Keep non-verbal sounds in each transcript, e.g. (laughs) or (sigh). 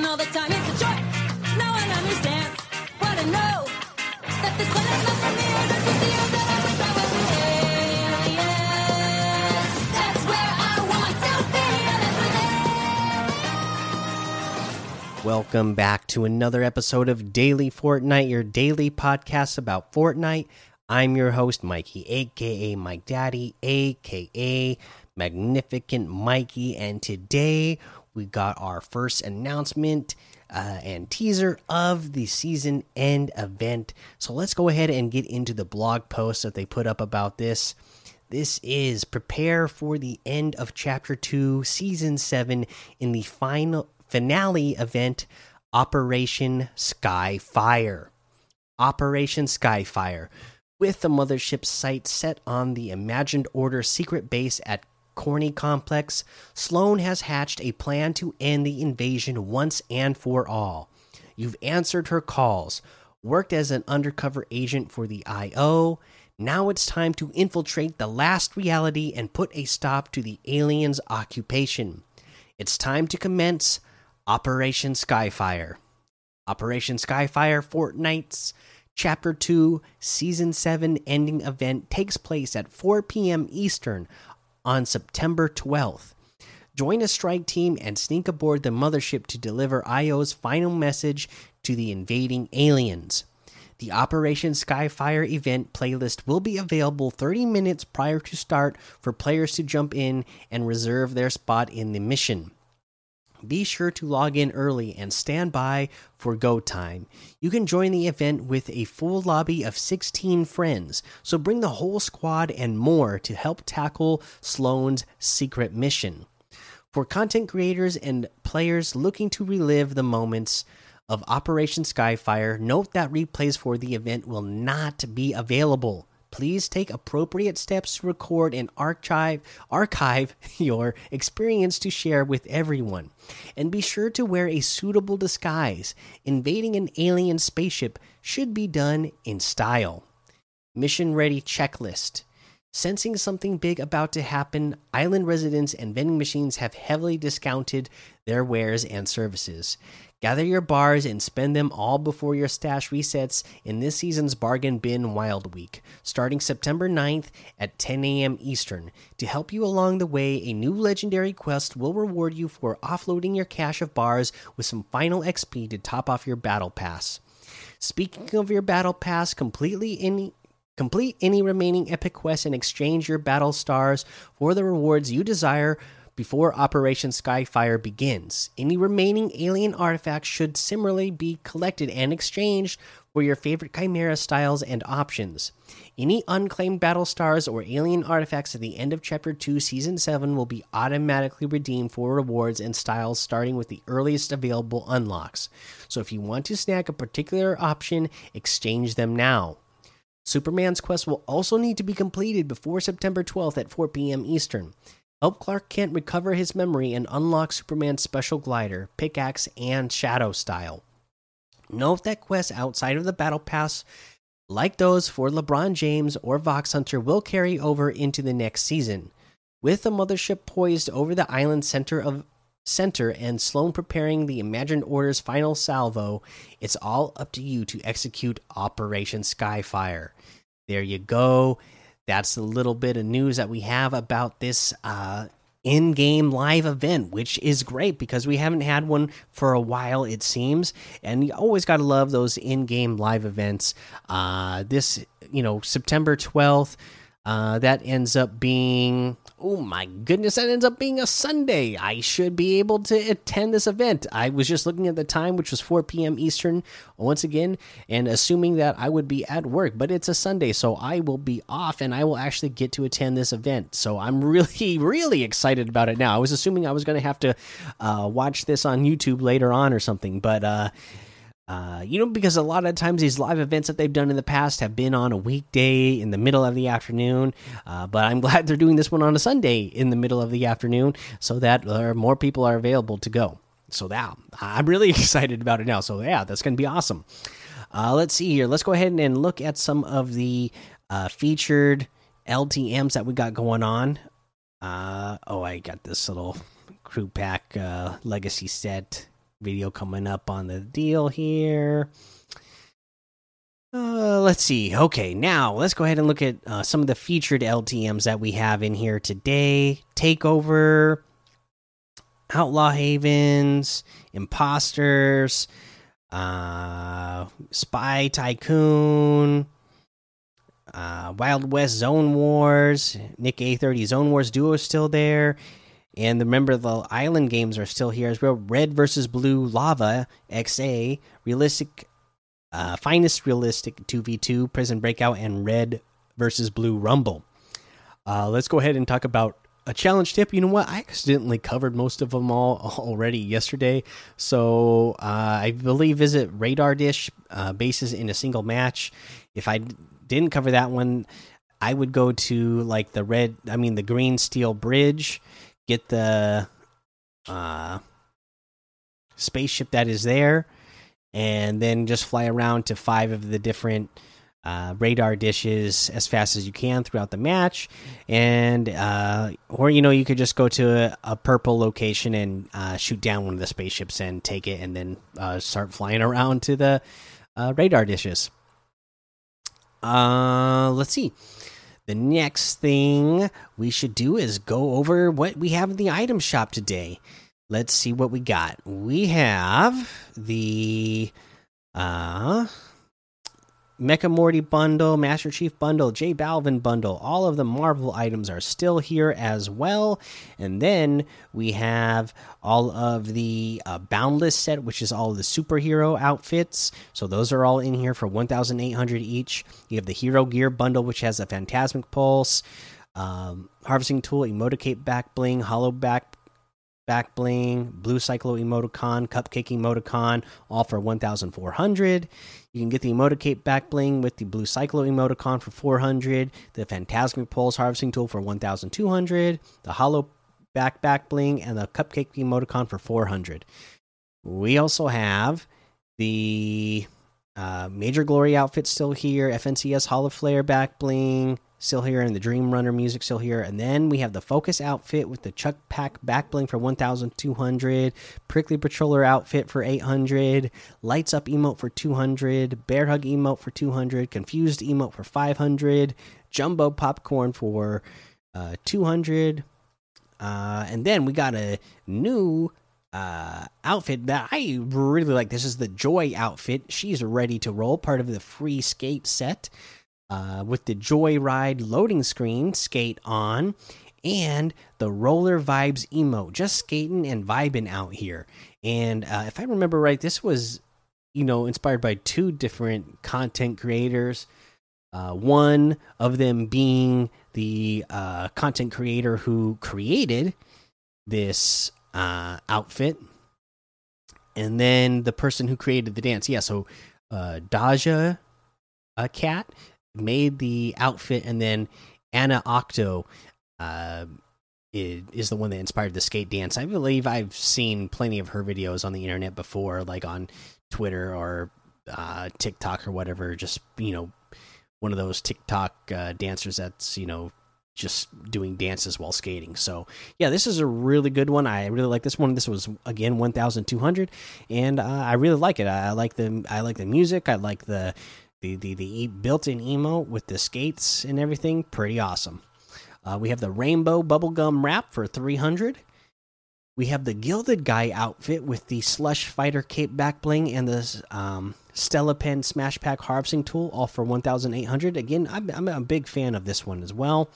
all the time. It's a understands what I know. That this one is not for me. The I. That's Welcome back to another episode of Daily Fortnite, your daily podcast about Fortnite. I'm your host, Mikey, aka Mike Daddy, aka Magnificent Mikey, and today we got our first announcement uh, and teaser of the season end event. So let's go ahead and get into the blog post that they put up about this. This is prepare for the end of chapter 2, season 7 in the final finale event Operation Skyfire. Operation Skyfire. With the mothership site set on the Imagined Order secret base at Corny Complex, Sloan has hatched a plan to end the invasion once and for all. You've answered her calls, worked as an undercover agent for the IO. Now it's time to infiltrate the last reality and put a stop to the aliens' occupation. It's time to commence Operation Skyfire. Operation Skyfire Fortnite's Chapter 2 Season 7 ending event takes place at 4 p.m. Eastern on September 12th. Join a strike team and sneak aboard the mothership to deliver IO's final message to the invading aliens. The Operation Skyfire event playlist will be available 30 minutes prior to start for players to jump in and reserve their spot in the mission. Be sure to log in early and stand by for go time. You can join the event with a full lobby of 16 friends, so bring the whole squad and more to help tackle Sloan's secret mission. For content creators and players looking to relive the moments of Operation Skyfire, note that replays for the event will not be available. Please take appropriate steps to record and archive archive (laughs) your experience to share with everyone. And be sure to wear a suitable disguise. Invading an alien spaceship should be done in style. Mission ready checklist. Sensing something big about to happen, island residents and vending machines have heavily discounted their wares and services. Gather your bars and spend them all before your stash resets in this season's Bargain Bin Wild Week, starting September 9th at 10 a.m. Eastern. To help you along the way, a new legendary quest will reward you for offloading your cache of bars with some final XP to top off your battle pass. Speaking of your battle pass, completely any complete any remaining epic quests and exchange your battle stars for the rewards you desire before Operation Skyfire begins. Any remaining alien artifacts should similarly be collected and exchanged for your favorite Chimera styles and options. Any unclaimed battle stars or alien artifacts at the end of Chapter 2, Season 7 will be automatically redeemed for rewards and styles starting with the earliest available unlocks. So if you want to snag a particular option, exchange them now. Superman's quest will also need to be completed before September 12th at 4 p.m. Eastern. Help Clark Kent recover his memory and unlock Superman's special glider, pickaxe, and shadow style. Note that quests outside of the Battle Pass, like those for LeBron James or Vox Hunter, will carry over into the next season. With the mothership poised over the island center of center and Sloan preparing the imagined order's final salvo, it's all up to you to execute Operation Skyfire. There you go. That's a little bit of news that we have about this uh, in game live event, which is great because we haven't had one for a while, it seems. And you always got to love those in game live events. Uh, this, you know, September 12th. Uh, that ends up being oh my goodness that ends up being a sunday. I should be able to attend this event. I was just looking at the time which was 4 p.m eastern once again and assuming that i would be at work but it's a sunday so i will be off and i will actually get to attend this event. So i'm (laughs) really really excited about it now. I was assuming i was going to have to uh, watch this on youtube later on or something but uh uh, you know, because a lot of times these live events that they've done in the past have been on a weekday in the middle of the afternoon. Uh, but I'm (laughs) glad they're doing this one on a Sunday in the middle of the afternoon so that uh, more people are available to go. So that I'm really (laughs) excited about it now. So yeah, that's going to be awesome. Uh, let's see here. Let's go ahead and look at some of the uh, featured LTM's that we got going on. Oh, I got this little crew pack legacy set video coming up on the deal here. Uh, let's see. Okay, now let's go ahead and look at uh, some of the featured LTMs that we have in here today. Takeover, Outlaw Havens, Imposters, uh, Spy Tycoon, uh, Wild West Zone Wars, Nick A30 Zone Wars Duo is still there. And remember, the island games are still here as well. Red versus Blue Lava XA, Realistic uh, finest realistic 2v2 prison breakout and red versus blue rumble. Uh, let's go ahead and talk about a challenge tip. You know what? I accidentally covered most of them all (laughs) already yesterday. So uh, i believe visit radar dish uh, bases in a single match? If i didn't cover that one i would go to like the red i mean the green steel bridge get the uh spaceship that is there and then just fly around to five of the different uh, radar dishes as fast as you can throughout the match, and uh, or you know you could just go to a, a purple location and uh, shoot down one of the spaceships and take it, and then uh, start flying around to the uh, radar dishes. Uh, let's see. The next thing we should do is go over what we have in the item shop today let's see what we got. We have the uh Mecha Morty bundle, Master Chief bundle, J Balvin bundle. All of the Marvel items are still here as well. And then we have all of the uh, Boundless set, which is all the superhero outfits. So those are all in here for 1,800 each. You have the Hero Gear bundle, which has a Phantasmic Pulse, um, Harvesting Tool, Emoticate Back Bling, Hollow Back back bling, blue cyclo emoticon, cupcake emoticon, all for 1,400. You can get the emoticate back bling with the blue cyclo emoticon for 400, the phantasmic pulse harvesting tool for 1,200, the hollow back back bling, and the cupcake emoticon for 400. We also have the uh, major glory outfit still here, FNCS hollow flare back bling, still here, and the Dream Runner music still here. And then we have the Focus outfit with the Chuck Pack back bling for 1,200, Prickly Patroller outfit for 800, Lights Up emote for 200, Bear Hug emote for 200, Confused emote for 500, Jumbo Popcorn for uh, 200. Uh, and then we got a new uh, outfit that I really like. This is the Joy outfit. She's ready to roll, part of the free skate set uh, with the Joyride loading screen, skate on, and the Roller Vibes emote. Just skating and vibing out here. And uh, if I remember right, this was, you know, inspired by two different content creators. Uh, one of them being the uh, content creator who created this uh, outfit, and then the person who created the dance. Yeah, so uh, Daja, a cat, made the outfit, and then Ana Coto uh, is, the one that inspired the skate dance. I believe I've seen plenty of her videos on the internet before, like on Twitter or uh, TikTok or whatever. Just you know, one of those TikTok uh, dancers that's you know just doing dances while skating. So yeah, this is a really good one. I really like this one. This was again one thousand two hundred, and uh, I really like it. I, I like the I like the music. I like the the the, the built-in emote with the skates and everything. Pretty awesome. Uh, we have the rainbow bubblegum wrap for three hundred. We have the gilded guy outfit with the slush fighter cape back bling and the um, Stella Pen Smash Pack harvesting tool, all for 1,800. Again, I'm, I'm, a big fan of this one as well.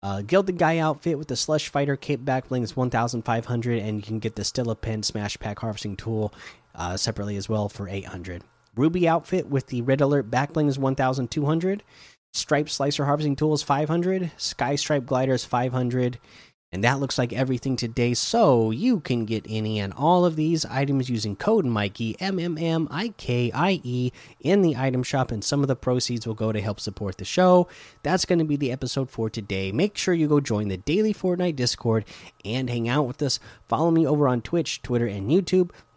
Uh, Gilded Guy outfit with the Slush Fighter Cape back bling is 1,500, and you can get the Stella Pen Smash Pack harvesting tool uh, separately as well for 800. Ruby outfit with the Red Alert back bling is 1,200. Stripe Slicer harvesting tool is 500. Sky Stripe glider is 500. And that looks like everything today. So you can get any and all of these items using code Mikey M M M I K I E in the item shop, and some of the proceeds will go to help support the show. That's going to be the episode for today. Make sure you go join the daily Fortnite Discord and hang out with us. Follow me over on Twitch, Twitter, and YouTube.